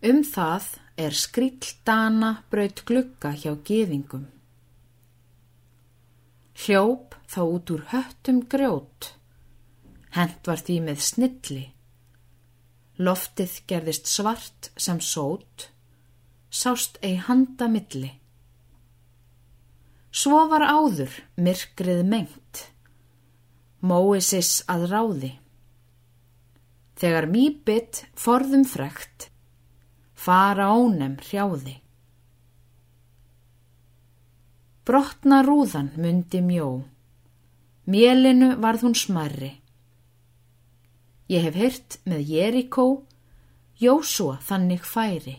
Um það er skrill dana braut glugga hjá geðingum. Hljóp þá út úr höttum grjót, hent var því með snilli. Loftið gerðist svart sem sót, sást ei handa milli. Svo var áður myrkrið mengt, Móisis að ráði. Þegar mýbit forðum frekt, fara ónem hrjáði. Brottna rúðan myndi mjó, mélinu varð hún smarri. Ég hef hyrt með Jerikó, Jósúa þannig færi.